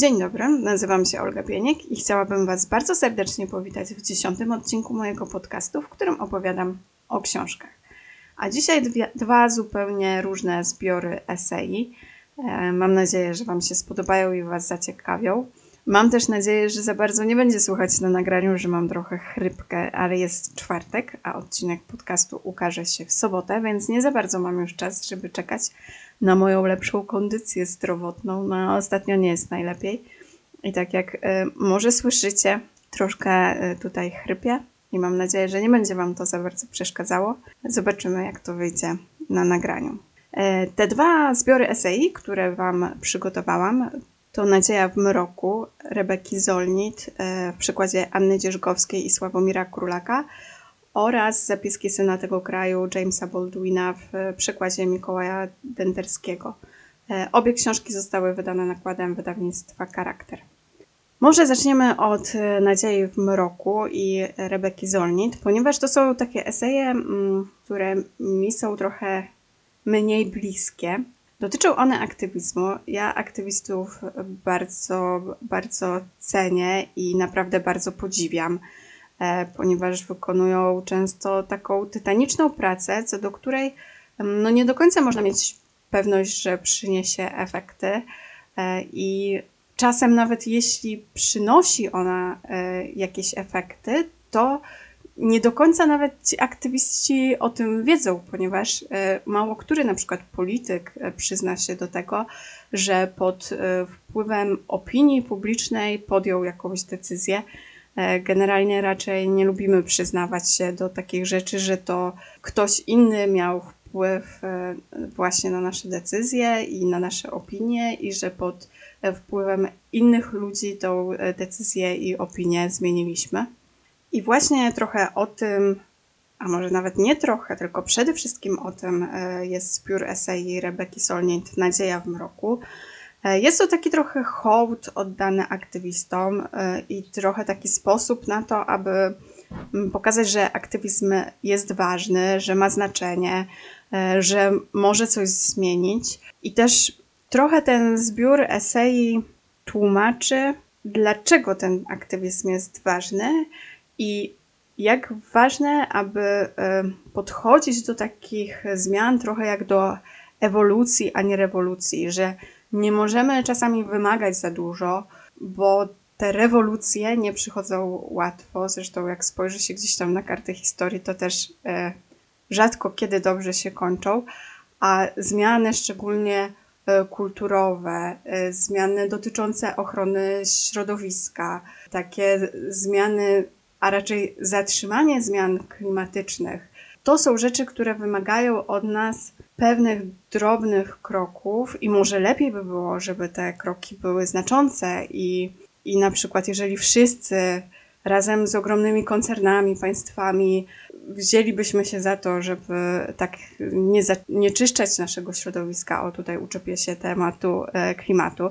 Dzień dobry, nazywam się Olga Pieniek i chciałabym Was bardzo serdecznie powitać w dziesiątym odcinku mojego podcastu, w którym opowiadam o książkach. A dzisiaj dwie, dwa zupełnie różne zbiory esei. E, mam nadzieję, że Wam się spodobają i Was zaciekawią. Mam też nadzieję, że za bardzo nie będzie słuchać na nagraniu, że mam trochę chrypkę, ale jest czwartek, a odcinek podcastu ukaże się w sobotę, więc nie za bardzo mam już czas, żeby czekać na moją lepszą kondycję zdrowotną. No, ostatnio nie jest najlepiej. I tak jak y, może słyszycie, troszkę y, tutaj chrypię i mam nadzieję, że nie będzie Wam to za bardzo przeszkadzało. Zobaczymy, jak to wyjdzie na nagraniu. Y, te dwa zbiory esei, które Wam przygotowałam, to Nadzieja w mroku Rebeki Zolnit w przykładzie Anny Dzierżgowskiej i Sławomira Królaka oraz zapiski syna tego kraju Jamesa Baldwina w przekładzie Mikołaja Denderskiego. E, obie książki zostały wydane nakładem wydawnictwa Charakter. Może zaczniemy od e, Nadziei w mroku i Rebeki Zolnit, ponieważ to są takie eseje, mm, które mi są trochę mniej bliskie. Dotyczą one aktywizmu. Ja aktywistów bardzo, bardzo cenię i naprawdę bardzo podziwiam. E, ponieważ wykonują często taką tytaniczną pracę, co do której no nie do końca można mieć pewność, że przyniesie efekty e, i czasem nawet jeśli przynosi ona e, jakieś efekty, to nie do końca nawet ci aktywiści o tym wiedzą, ponieważ mało który na przykład polityk przyzna się do tego, że pod wpływem opinii publicznej podjął jakąś decyzję, E, generalnie raczej nie lubimy przyznawać się do takich rzeczy, że to ktoś inny miał wpływ e, właśnie na nasze decyzje i na nasze opinie, i że pod wpływem innych ludzi tą decyzję i opinię zmieniliśmy. I właśnie trochę o tym, a może nawet nie trochę, tylko przede wszystkim o tym e, jest zbiór esei Rebeki Solnit Nadzieja w mroku, E, jest to taki trochę hołd oddany aktywistom e, i trochę taki sposób na to, aby mm, pokazać, że aktywizm jest ważny, że ma znaczenie, że może coś zmienić. I też trochę ten zbiór esei tłumaczy, dlaczego ten aktywizm jest ważny i jak ważne, aby podchodzić do takich zmian trochę jak do ewolucji, a nie rewolucji, że nie możemy czasami wymagać za dużo, bo te rewolucje nie przychodzą łatwo. Zresztą, jak spojrzy się gdzieś tam na kartę historii, to też e, rzadko kiedy dobrze się kończą, a zmiany, szczególnie e, kulturowe, e, zmiany dotyczące ochrony środowiska, takie zmiany, a raczej zatrzymanie zmian klimatycznych, to są rzeczy, które wymagają od nas pewnych drobnych kroków i może lepiej by było, żeby te kroki były znaczące i, i na przykład jeżeli wszyscy razem z ogromnymi koncernami, państwami wzięlibyśmy się za to, żeby tak nie, za, nie czyszczać naszego środowiska, o tutaj uczepię się tematu e, klimatu,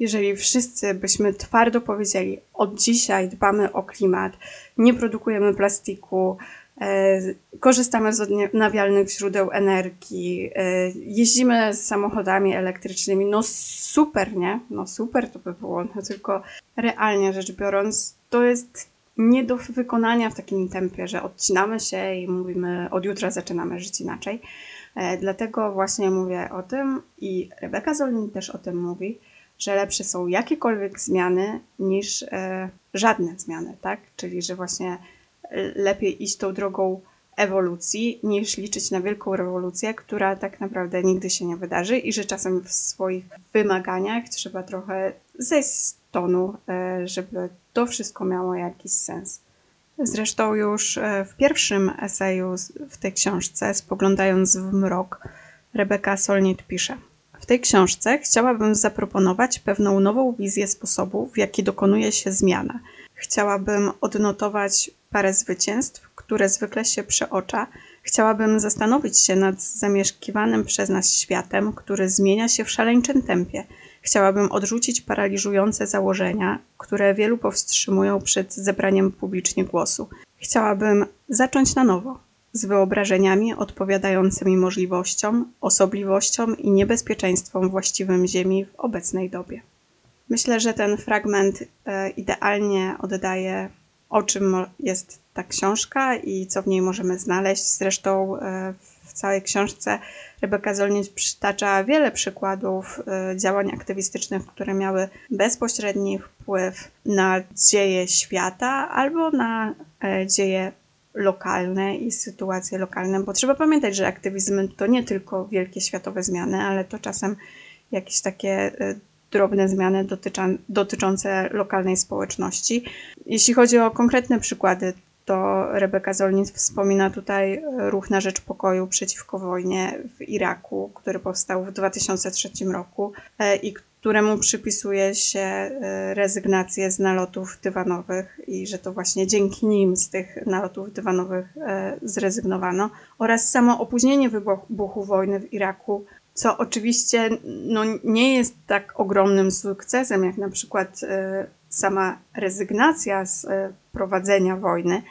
jeżeli wszyscy byśmy twardo powiedzieli, od dzisiaj dbamy o klimat, nie produkujemy plastiku, E, korzystamy z odnawialnych źródeł energii, e, jeździmy z samochodami elektrycznymi. No super, nie? No super to by było, no tylko realnie rzecz biorąc, to jest nie do wykonania w takim tempie, że odcinamy się i mówimy, od jutra zaczynamy żyć inaczej. E, dlatego właśnie mówię o tym i Rebeka Zolin też o tym mówi, że lepsze są jakiekolwiek zmiany niż żadne zmiany, tak? Czyli, że właśnie lepiej iść tą drogą ewolucji, niż liczyć na wielką rewolucję, która tak naprawdę nigdy się nie wydarzy i że czasem w swoich wymaganiach trzeba trochę zejść z tonu, e, żeby to wszystko miało jakiś sens. Zresztą już e, w pierwszym eseju w tej książce, spoglądając w mrok, Rebeka Solnit pisze – w tej książce chciałabym zaproponować pewną nową wizję sposobu, w jaki dokonuje się zmiana. Chciałabym odnotować parę zwycięstw, które zwykle się przeocza. Chciałabym zastanowić się nad zamieszkiwanym przez nas światem, który zmienia się w szaleńczym tempie. Chciałabym odrzucić paraliżujące założenia, które wielu powstrzymują przed zebraniem publicznie głosu. Chciałabym zacząć na nowo, z wyobrażeniami odpowiadającymi możliwościom, osobliwościom i niebezpieczeństwom właściwym Ziemi w obecnej dobie. Myślę, że ten fragment e, idealnie oddaje, o czym jest ta książka i co w niej możemy znaleźć. Zresztą e, w całej książce Rebeka Zolnic przytacza wiele przykładów e, działań aktywistycznych, które miały bezpośredni wpływ na dzieje świata albo na dzieje lokalne i sytuacje lokalne, bo trzeba pamiętać, że aktywizm to nie tylko wielkie światowe zmiany, ale to czasem jakieś takie drobne zmiany dotyczące lokalnej społeczności. Jeśli chodzi o konkretne przykłady, to Rebeka Zolnic wspomina tutaj ruch na rzecz pokoju przeciwko wojnie w Iraku, który powstał w 2003 roku e, i któremu przypisuje się e, rezygnację z nalotów dywanowych i że to właśnie dzięki nim z tych nalotów dywanowych e, zrezygnowano oraz samo opóźnienie wybuchu wojny w Iraku co oczywiście no, nie jest tak ogromnym sukcesem, jak na przykład e, sama rezygnacja z prowadzenia wojny,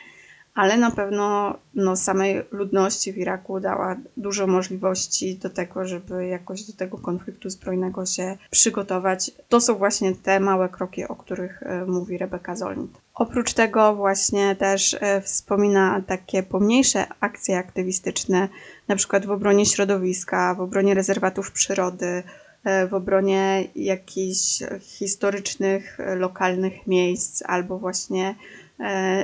ale na pewno no, samej ludności w Iraku dała dużo możliwości do tego, żeby jakoś do tego konfliktu zbrojnego się przygotować. To są właśnie te małe kroki, o których e, mówi Rebeka Zolnit. Oprócz tego właśnie też e, wspomina takie pomniejsze akcje aktywistyczne, na przykład w obronie środowiska, w obronie rezerwatów przyrody, e, w obronie jakichś historycznych, lokalnych miejsc albo właśnie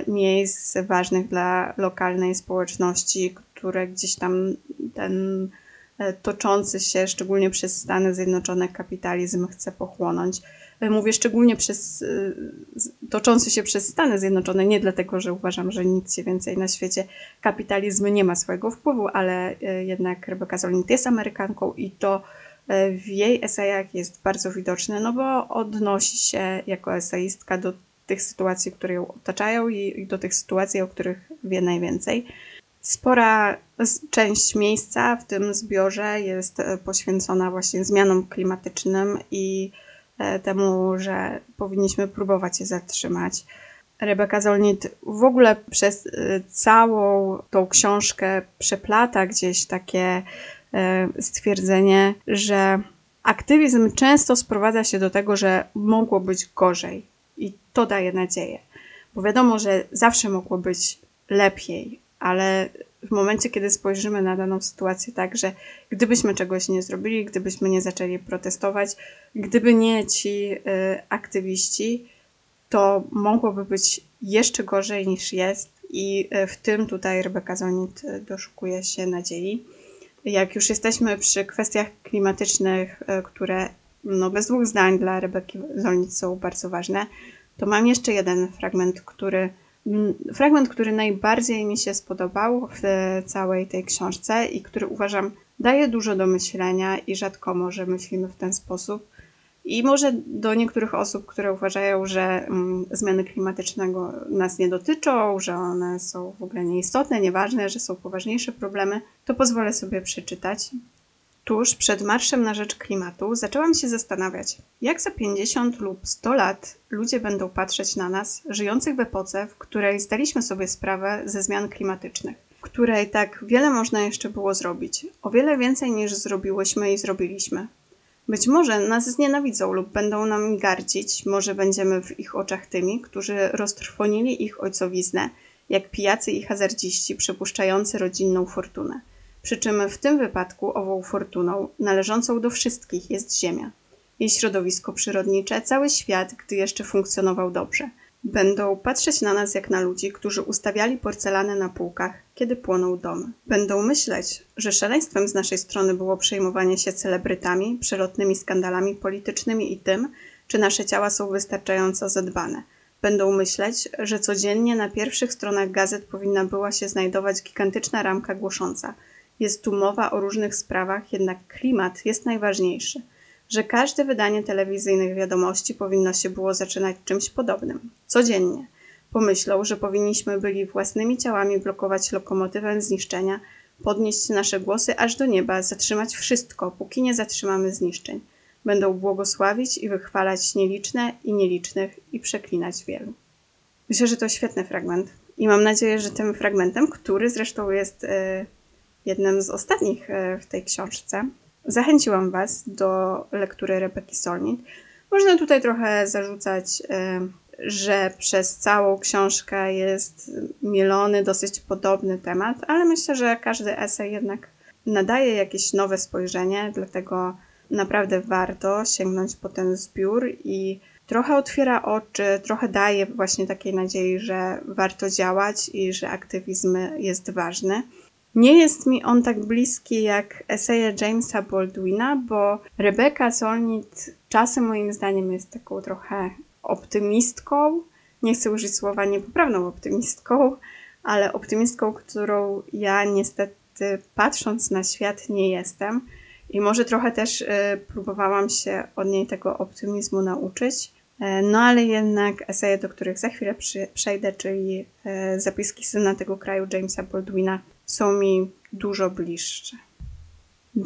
miejsc ważnych dla lokalnej społeczności, które gdzieś tam ten e, toczący się, szczególnie przez Stany Zjednoczone, kapitalizm chce pochłonąć. E, mówię szczególnie przez toczący się przez Stany Zjednoczone, nie dlatego, że uważam, że nic się więcej na świecie kapitalizm nie ma swojego wpływu, ale jednak Rebecca Zolnit jest Amerykanką i to w jej esejach jest bardzo widoczne, no bo odnosi się jako eseistka do tych sytuacji, które ją otaczają i do tych sytuacji, o których wie najwięcej. Spora część miejsca w tym zbiorze jest e, poświęcona właśnie zmianom klimatycznym i e, temu, że powinniśmy próbować je zatrzymać. Rebeka Zolnit w ogóle przez e, całą tą książkę przeplata gdzieś takie stwierdzenie, że aktywizm często sprowadza się do tego, że mogło być gorzej, i to daje nadzieję. Bo wiadomo, że zawsze mogło być lepiej, ale w momencie, kiedy spojrzymy na daną sytuację tak, że gdybyśmy czegoś nie zrobili, gdybyśmy nie zaczęli protestować, gdyby nie ci y, aktywiści, to mogłoby być jeszcze gorzej niż jest i y, w tym tutaj Rebeka Zonit y, doszukuje się nadziei. Jak już jesteśmy przy kwestiach klimatycznych, y, które no bez dwóch zdań dla Rebeki Zolnic są bardzo ważne, to mam jeszcze jeden fragment, który fragment, który najbardziej mi się spodobał w całej tej książce i który uważam daje dużo do myślenia i rzadko może myślimy w ten sposób. I może do niektórych osób, które uważają, że zmiany klimatyczne nas nie dotyczą, że one są w ogóle nieistotne, nieważne, że są poważniejsze problemy, to pozwolę sobie przeczytać. Tuż przed Marszem na Rzecz Klimatu zaczęłam się zastanawiać, jak za 50 lub 100 lat ludzie będą patrzeć na nas, żyjących w epoce, w której zdaliśmy sobie sprawę ze zmian klimatycznych, w której tak wiele można jeszcze było zrobić, o wiele więcej niż zrobiłyśmy i zrobiliśmy. Być może nas znienawidzą lub będą nami gardzić, może będziemy w ich oczach tymi, którzy roztrwonili ich ojcowiznę, jak pijacy i hazardziści przepuszczający rodzinną fortunę. Przy czym w tym wypadku ową fortuną, należącą do wszystkich, jest Ziemia. Jej środowisko przyrodnicze, cały świat, gdy jeszcze funkcjonował dobrze. Będą patrzeć na nas jak na ludzi, którzy ustawiali porcelanę na półkach, kiedy płoną domy. Będą myśleć, że szaleństwem z naszej strony było przejmowanie się celebrytami, przelotnymi skandalami politycznymi i tym, czy nasze ciała są wystarczająco zadbane. Będą myśleć, że codziennie na pierwszych stronach gazet powinna była się znajdować gigantyczna ramka głosząca – jest tu mowa o różnych sprawach, jednak klimat jest najważniejszy, że każde wydanie telewizyjnych wiadomości powinno się było zaczynać czymś podobnym, codziennie. Pomyślą, że powinniśmy byli własnymi ciałami blokować lokomotywę zniszczenia, podnieść nasze głosy aż do nieba, zatrzymać wszystko, póki nie zatrzymamy zniszczeń. Będą błogosławić i wychwalać nieliczne i nielicznych i przeklinać wielu. Myślę, że to świetny fragment. I mam nadzieję, że tym fragmentem, który zresztą jest yy, jednym z ostatnich e, w tej książce, zachęciłam Was do lektury Rebeki Solnit, Można tutaj trochę zarzucać, że przez całą książkę jest mielony dosyć podobny temat, ale myślę, że każdy esej jednak nadaje jakieś nowe spojrzenie, dlatego naprawdę warto sięgnąć po ten zbiór i trochę otwiera oczy, trochę daje właśnie takiej nadziei, że warto działać i że aktywizm jest ważny. Nie jest mi on tak bliski jak eseje Jamesa Baldwina, bo Rebecca Solnit czasem moim zdaniem jest taką trochę optymistką. Nie chcę użyć słowa niepoprawną optymistką, ale optymistką, którą ja niestety patrząc na świat nie jestem. I może trochę też y, próbowałam się od niej tego optymizmu nauczyć. E, no ale jednak eseje, do których za chwilę przy, przejdę, czyli e, zapiski syna tego kraju Jamesa Baldwina, są mi dużo bliższe.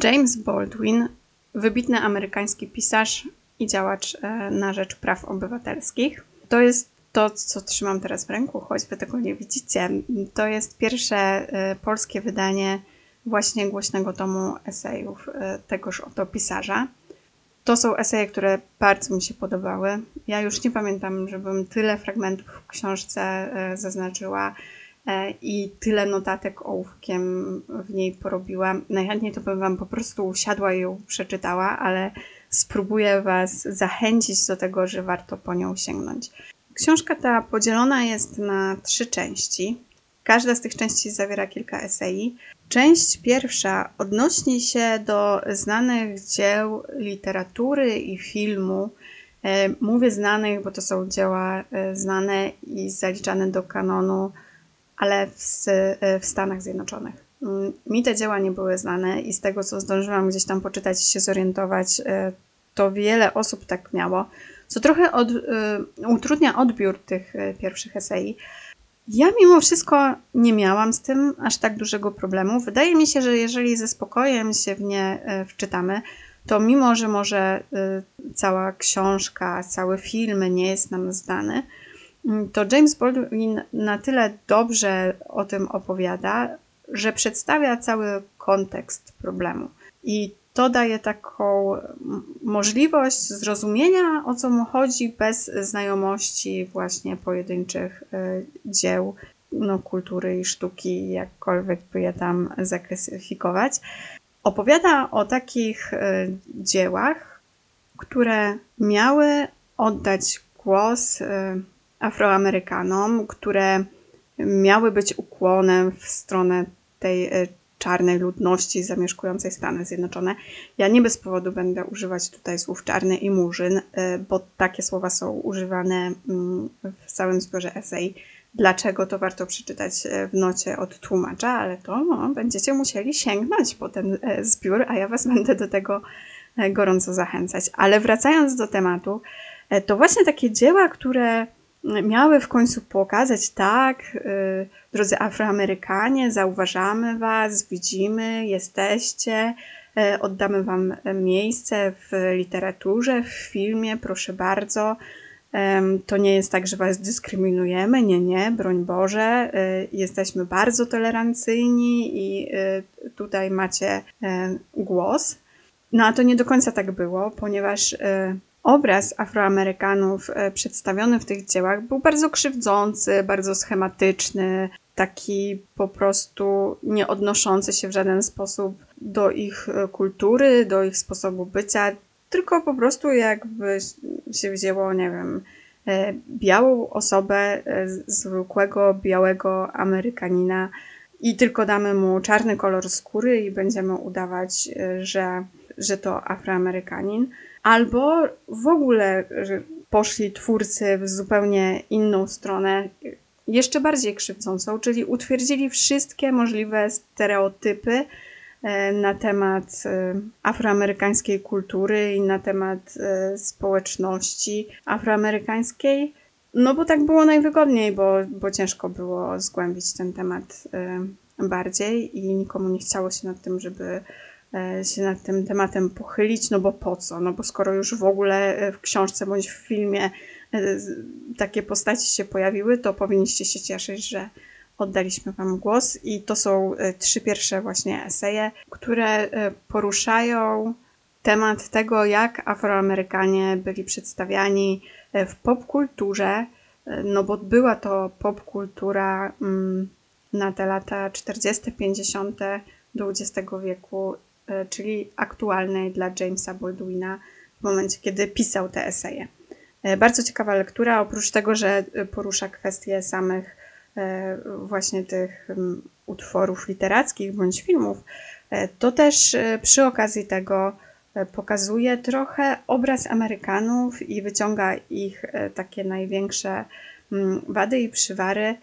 James Baldwin, wybitny amerykański pisarz i działacz e, na rzecz praw obywatelskich. To jest to, co trzymam teraz w ręku, choć wy tego nie widzicie. To jest pierwsze polskie wydanie właśnie głośnego tomu esejów tegoż oto pisarza. To są eseje, które bardzo mi się podobały. Ja już nie pamiętam, żebym tyle fragmentów w książce e, zaznaczyła e, i tyle notatek ołówkiem w niej porobiła. Najchętniej to bym Wam po prostu usiadła i ją przeczytała, ale spróbuję Was zachęcić do tego, że warto po nią sięgnąć. Książka ta podzielona jest na trzy części. Każda z tych części zawiera kilka esei. Część pierwsza odnosi się do znanych dzieł literatury i filmu. E, mówię znanych, bo to są dzieła e, znane i zaliczane do kanonu, ale w, e, w Stanach Zjednoczonych. Mm, mi te dzieła nie były znane i z tego, co zdążyłam gdzieś tam poczytać i się zorientować, to wiele osób tak miało, co trochę od, utrudnia odbiór tych pierwszych esei. Ja mimo wszystko nie miałam z tym aż tak dużego problemu. Wydaje mi się, że jeżeli ze spokojem się w nie e, wczytamy, to mimo, że może e, cała książka, cały film nie jest nam zdany, mm, to James Baldwin na tyle dobrze o tym opowiada, że przedstawia cały kontekst problemu. I to daje taką możliwość zrozumienia, o co mu chodzi, bez znajomości właśnie pojedynczych e, dzieł no, kultury i sztuki, jakkolwiek by je tam zaklasyfikować. Opowiada o takich e, dziełach, które miały oddać głos e, Afroamerykanom, które miały być ukłonem w stronę tej czarnej ludności zamieszkującej Stany Zjednoczone. Ja nie bez powodu będę używać tutaj słów czarny i murzyn, y, bo takie słowa są używane mm, w całym zbiorze esej. Dlaczego to warto przeczytać y, w nocie od tłumacza, ale to no, będziecie musieli sięgnąć po ten e, zbiór, a ja Was będę do tego e, gorąco zachęcać. Ale wracając do tematu, e, to właśnie takie dzieła, które miały w końcu pokazać, tak, y, drodzy Afroamerykanie, zauważamy Was, widzimy, jesteście, y, oddamy Wam miejsce w literaturze, w filmie, proszę bardzo. To nie jest tak, że Was dyskryminujemy, nie, nie, broń Boże. Y, jesteśmy bardzo tolerancyjni i tutaj macie głos. No a to nie do końca tak było, ponieważ obraz Afroamerykanów e, przedstawiony w tych dziełach był bardzo krzywdzący, bardzo schematyczny, taki po prostu nie odnoszący się w żaden sposób do ich e, kultury, do ich sposobu bycia, tylko po prostu jakby się wzięło, nie wiem, e, białą osobę, zwykłego białego Amerykanina i tylko damy mu czarny kolor skóry i będziemy udawać, że, że to Afroamerykanin. Albo w ogóle poszli twórcy w zupełnie inną stronę, jeszcze bardziej krzywdzącą, czyli utwierdzili wszystkie możliwe stereotypy e, na temat e, afroamerykańskiej kultury i na temat e, społeczności afroamerykańskiej. No bo tak było najwygodniej, bo, bo ciężko było zgłębić ten temat bardziej i nikomu nie chciało się nad tym, żeby się nad tym tematem pochylić, no bo po co? No bo skoro już w ogóle e, w książce bądź w filmie e, takie postaci się pojawiły, to powinniście się cieszyć, że oddaliśmy Wam głos i to są trzy pierwsze właśnie eseje, które poruszają temat tego, jak Afroamerykanie byli przedstawiani w popkulturze, no bo była to popkultura mm, na te lata 40., 50. XX wieku, czyli aktualnej dla Jamesa Baldwina w momencie, kiedy pisał te eseje. E, bardzo ciekawa lektura, oprócz tego, że porusza kwestie samych e, właśnie tych utworów literackich bądź filmów, e, to też przy okazji tego pokazuje trochę obraz Amerykanów i wyciąga ich takie największe wady i przywary.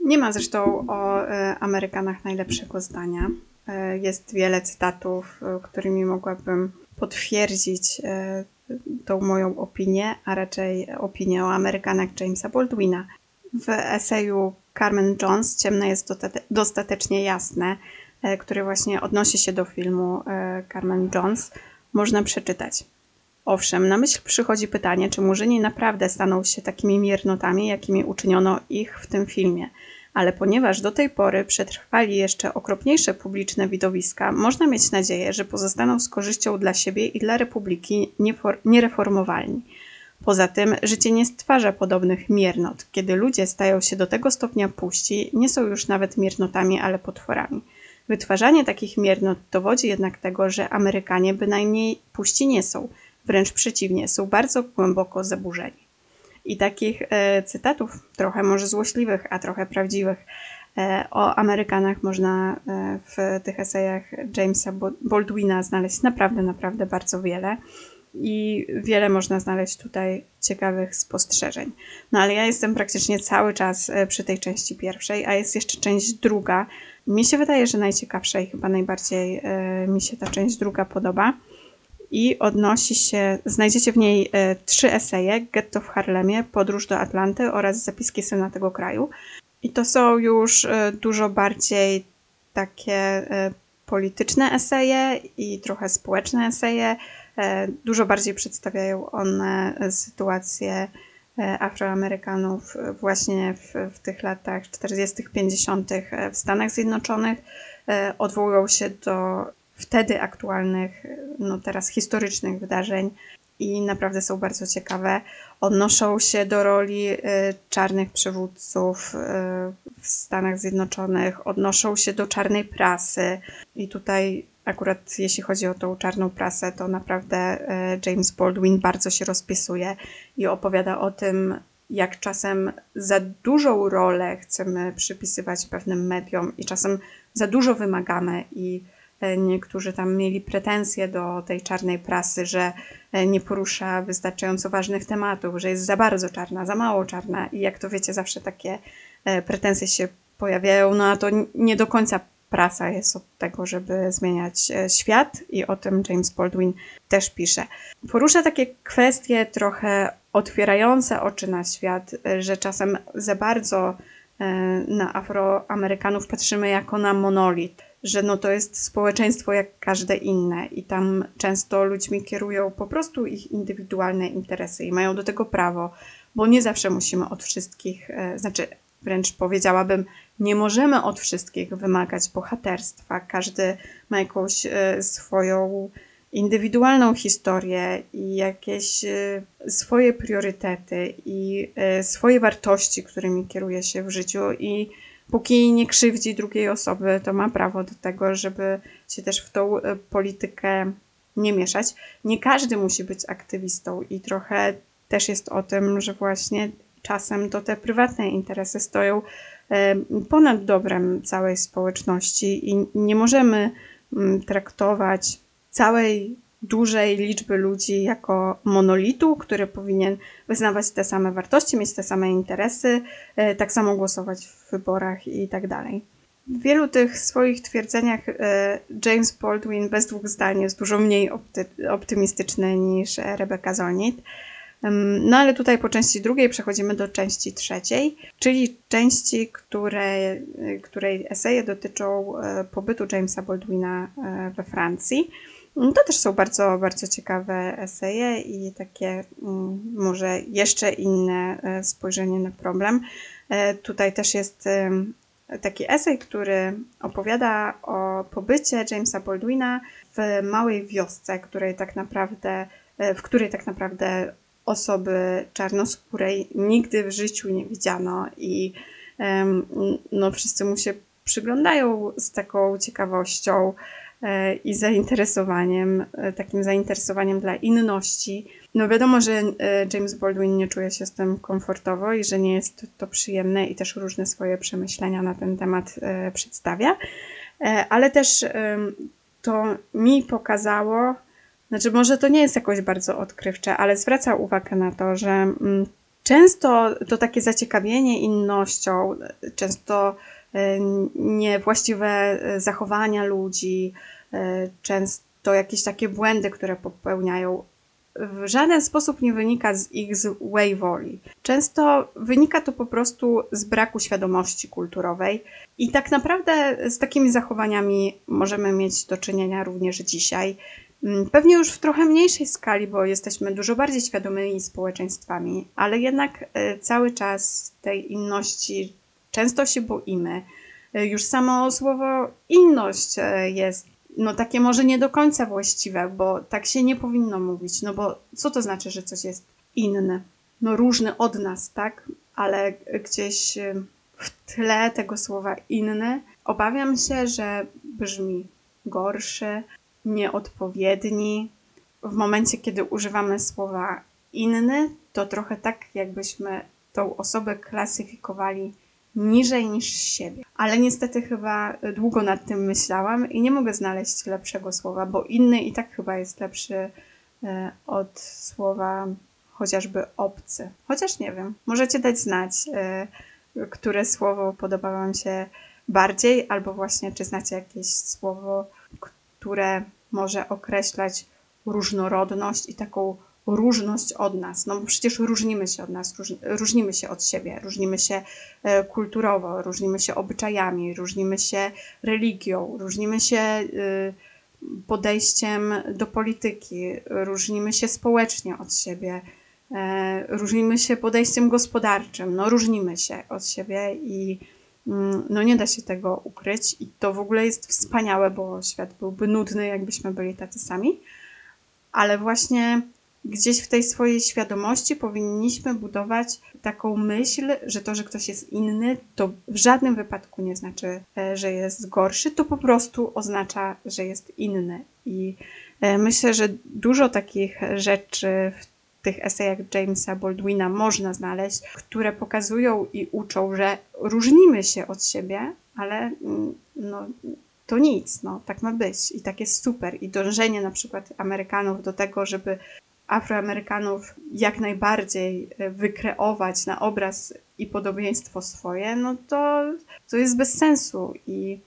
Nie ma zresztą o Amerykanach najlepszego zdania. Jest wiele cytatów, którymi mogłabym potwierdzić tą moją opinię, a raczej opinię o Amerykanach Jamesa Baldwina. W eseju Carmen Jones Ciemne jest dostatecznie jasne, e, który właśnie odnosi się do filmu e, Carmen Jones, można przeczytać. Owszem, na myśl przychodzi pytanie, czy murzyni naprawdę staną się takimi miernotami, jakimi uczyniono ich w tym filmie – ale ponieważ do tej pory przetrwali jeszcze okropniejsze publiczne widowiska, można mieć nadzieję, że pozostaną z korzyścią dla siebie i dla Republiki niereformowalni. Poza tym życie nie stwarza podobnych miernot. Kiedy ludzie stają się do tego stopnia puści, nie są już nawet miernotami, ale potworami. Wytwarzanie takich miernot dowodzi jednak tego, że Amerykanie bynajmniej puści nie są, wręcz przeciwnie, są bardzo głęboko zaburzeni. I takich e, cytatów, trochę może złośliwych, a trochę prawdziwych, e, o Amerykanach można e, w tych esejach Jamesa Baldwina znaleźć naprawdę, naprawdę bardzo wiele. I wiele można znaleźć tutaj ciekawych spostrzeżeń. No ale ja jestem praktycznie cały czas przy tej części pierwszej, a jest jeszcze część druga. Mi się wydaje, że najciekawsza i chyba najbardziej mi się ta część druga podoba i odnosi się, znajdziecie w niej e, trzy eseje, Getto w Harlemie, Podróż do Atlanty oraz Zapiski syna tego kraju. I to są już e, dużo bardziej takie e, polityczne eseje i trochę społeczne eseje. Dużo bardziej przedstawiają one sytuację Afroamerykanów właśnie w, w tych latach 40., 50. w Stanach Zjednoczonych. Odwołują się do wtedy aktualnych, no teraz historycznych wydarzeń i naprawdę są bardzo ciekawe. Odnoszą się do roli y, czarnych przywódców y, w Stanach Zjednoczonych, odnoszą się do czarnej prasy i tutaj akurat jeśli chodzi o tą czarną prasę, to naprawdę y, James Baldwin bardzo się rozpisuje i opowiada o tym, jak czasem za dużą rolę chcemy przypisywać pewnym mediom i czasem za dużo wymagamy i niektórzy tam mieli pretensje do tej czarnej prasy, że e, nie porusza wystarczająco ważnych tematów, że jest za bardzo czarna, za mało czarna i jak to wiecie, zawsze takie e, pretensje się pojawiają, no a to nie do końca prasa jest od tego, żeby zmieniać świat i o tym James Baldwin też pisze. Porusza takie kwestie trochę otwierające oczy na świat, że czasem za bardzo na Afroamerykanów patrzymy jako na monolit że no to jest społeczeństwo jak każde inne i tam często ludźmi kierują po prostu ich indywidualne interesy i mają do tego prawo, bo nie zawsze musimy od wszystkich, e, znaczy wręcz powiedziałabym, nie możemy od wszystkich wymagać bohaterstwa. Każdy ma jakąś e, swoją indywidualną historię i jakieś e, swoje priorytety i swoje wartości, którymi kieruje się w życiu i póki nie krzywdzi drugiej osoby, to ma prawo do tego, żeby się też w tą e, politykę nie mieszać. Nie każdy musi być aktywistą i trochę też jest o tym, że właśnie czasem to te prywatne interesy stoją e, ponad dobrem całej społeczności i nie możemy mm, traktować całej dużej liczby ludzi jako monolitu, który powinien wyznawać te same wartości, mieć te same interesy, e, tak samo głosować w wyborach i tak dalej. W wielu tych swoich twierdzeniach e, James Baldwin bez dwóch zdań jest dużo mniej opty- optymistyczny niż Rebecca Zolnit. No ale tutaj po części drugiej przechodzimy do części trzeciej, czyli części, której, której eseje dotyczą e, pobytu Jamesa Baldwina we Francji. No to też są bardzo, bardzo ciekawe eseje i takie mm, może jeszcze inne e, spojrzenie na problem. E, tutaj też jest taki esej, który opowiada o pobycie Jamesa Baldwina w małej wiosce, której tak naprawdę, w której tak naprawdę osoby czarnoskórej nigdy w życiu nie widziano i no, wszyscy mu się przyglądają z taką ciekawością e, i zainteresowaniem, e, takim zainteresowaniem dla inności. No wiadomo, że e, James Baldwin nie czuje się z tym komfortowo i że nie jest to przyjemne i też różne swoje przemyślenia na ten temat przedstawia, ale też to mi pokazało, znaczy może to nie jest jakoś bardzo odkrywcze, ale zwraca uwagę na to, że mm, często to takie zaciekawienie innością, często E, niewłaściwe e, zachowania ludzi, e, często jakieś takie błędy, które popełniają, w żaden sposób nie wynika z ich złej woli. Często wynika to po prostu z braku świadomości kulturowej i tak naprawdę z takimi zachowaniami możemy mieć do czynienia również dzisiaj. Mm, pewnie już w trochę mniejszej skali, bo jesteśmy dużo bardziej świadomymi społeczeństwami, ale jednak cały czas tej inności często się boimy. E, już samo słowo inność e, jest no takie może nie do końca właściwe, bo tak się nie powinno mówić, no bo co to znaczy, że coś jest inne? No różny od nas, tak? Ale gdzieś e, w tle tego słowa inny obawiam się, że brzmi gorszy, nieodpowiedni. W momencie, kiedy używamy słowa inny, to trochę tak, jakbyśmy tą osobę klasyfikowali niżej niż siebie. Ale niestety chyba długo nad tym myślałam i nie mogę znaleźć lepszego słowa, bo inny i tak chyba jest lepszy e, od słowa chociażby obcy. Chociaż nie wiem, możecie dać znać, e, które słowo podoba Wam się bardziej, albo właśnie czy znacie jakieś słowo, które może określać różnorodność i taką różność od nas, no bo przecież różnimy się od nas, róż, różnimy się od siebie, różnimy się e, kulturowo, różnimy się obyczajami, różnimy się religią, różnimy się y, podejściem do polityki, różnimy się społecznie od siebie, e, różnimy się podejściem gospodarczym, no różnimy się od siebie i mm, no nie da się tego ukryć i to w ogóle jest wspaniałe, bo świat byłby nudny, jakbyśmy byli tacy sami, ale właśnie gdzieś w tej swojej świadomości powinniśmy budować taką myśl, że to, że ktoś jest inny, to w żadnym wypadku nie znaczy, e, że jest gorszy, to po prostu oznacza, że jest inny. I e, myślę, że dużo takich rzeczy w tych esejach Jamesa Baldwina można znaleźć, które pokazują i uczą, że różnimy się od siebie, ale mm, no, to nic, no, tak ma być i tak jest super. I dążenie na przykład Amerykanów do tego, żeby Afroamerykanów jak najbardziej e, wykreować na obraz i podobieństwo swoje, no to, to jest bez sensu i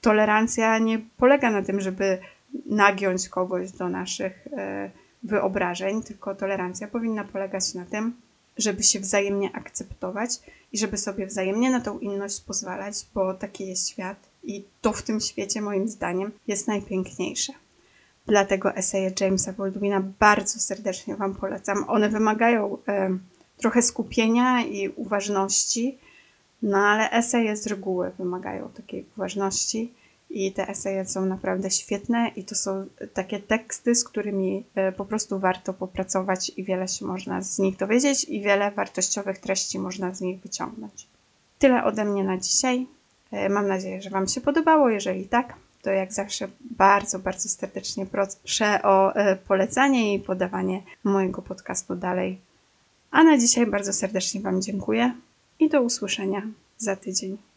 tolerancja nie polega na tym, żeby nagiąć kogoś do naszych e, wyobrażeń, tylko tolerancja powinna polegać na tym, żeby się wzajemnie akceptować i żeby sobie wzajemnie na tą inność pozwalać, bo taki jest świat i to w tym świecie moim zdaniem jest najpiękniejsze. Dlatego eseje Jamesa Baldwina bardzo serdecznie Wam polecam. One wymagają e, trochę skupienia i uważności, no ale eseje z reguły wymagają takiej uważności i te eseje są naprawdę świetne i to są takie teksty, z którymi e, po prostu warto popracować i wiele się można z nich dowiedzieć i wiele wartościowych treści można z nich wyciągnąć. Tyle ode mnie na dzisiaj. E, mam nadzieję, że Wam się podobało. Jeżeli tak, to jak zawsze bardzo, bardzo serdecznie proszę o e, polecanie i podawanie mojego podcastu dalej. A na dzisiaj bardzo serdecznie Wam dziękuję i do usłyszenia za tydzień.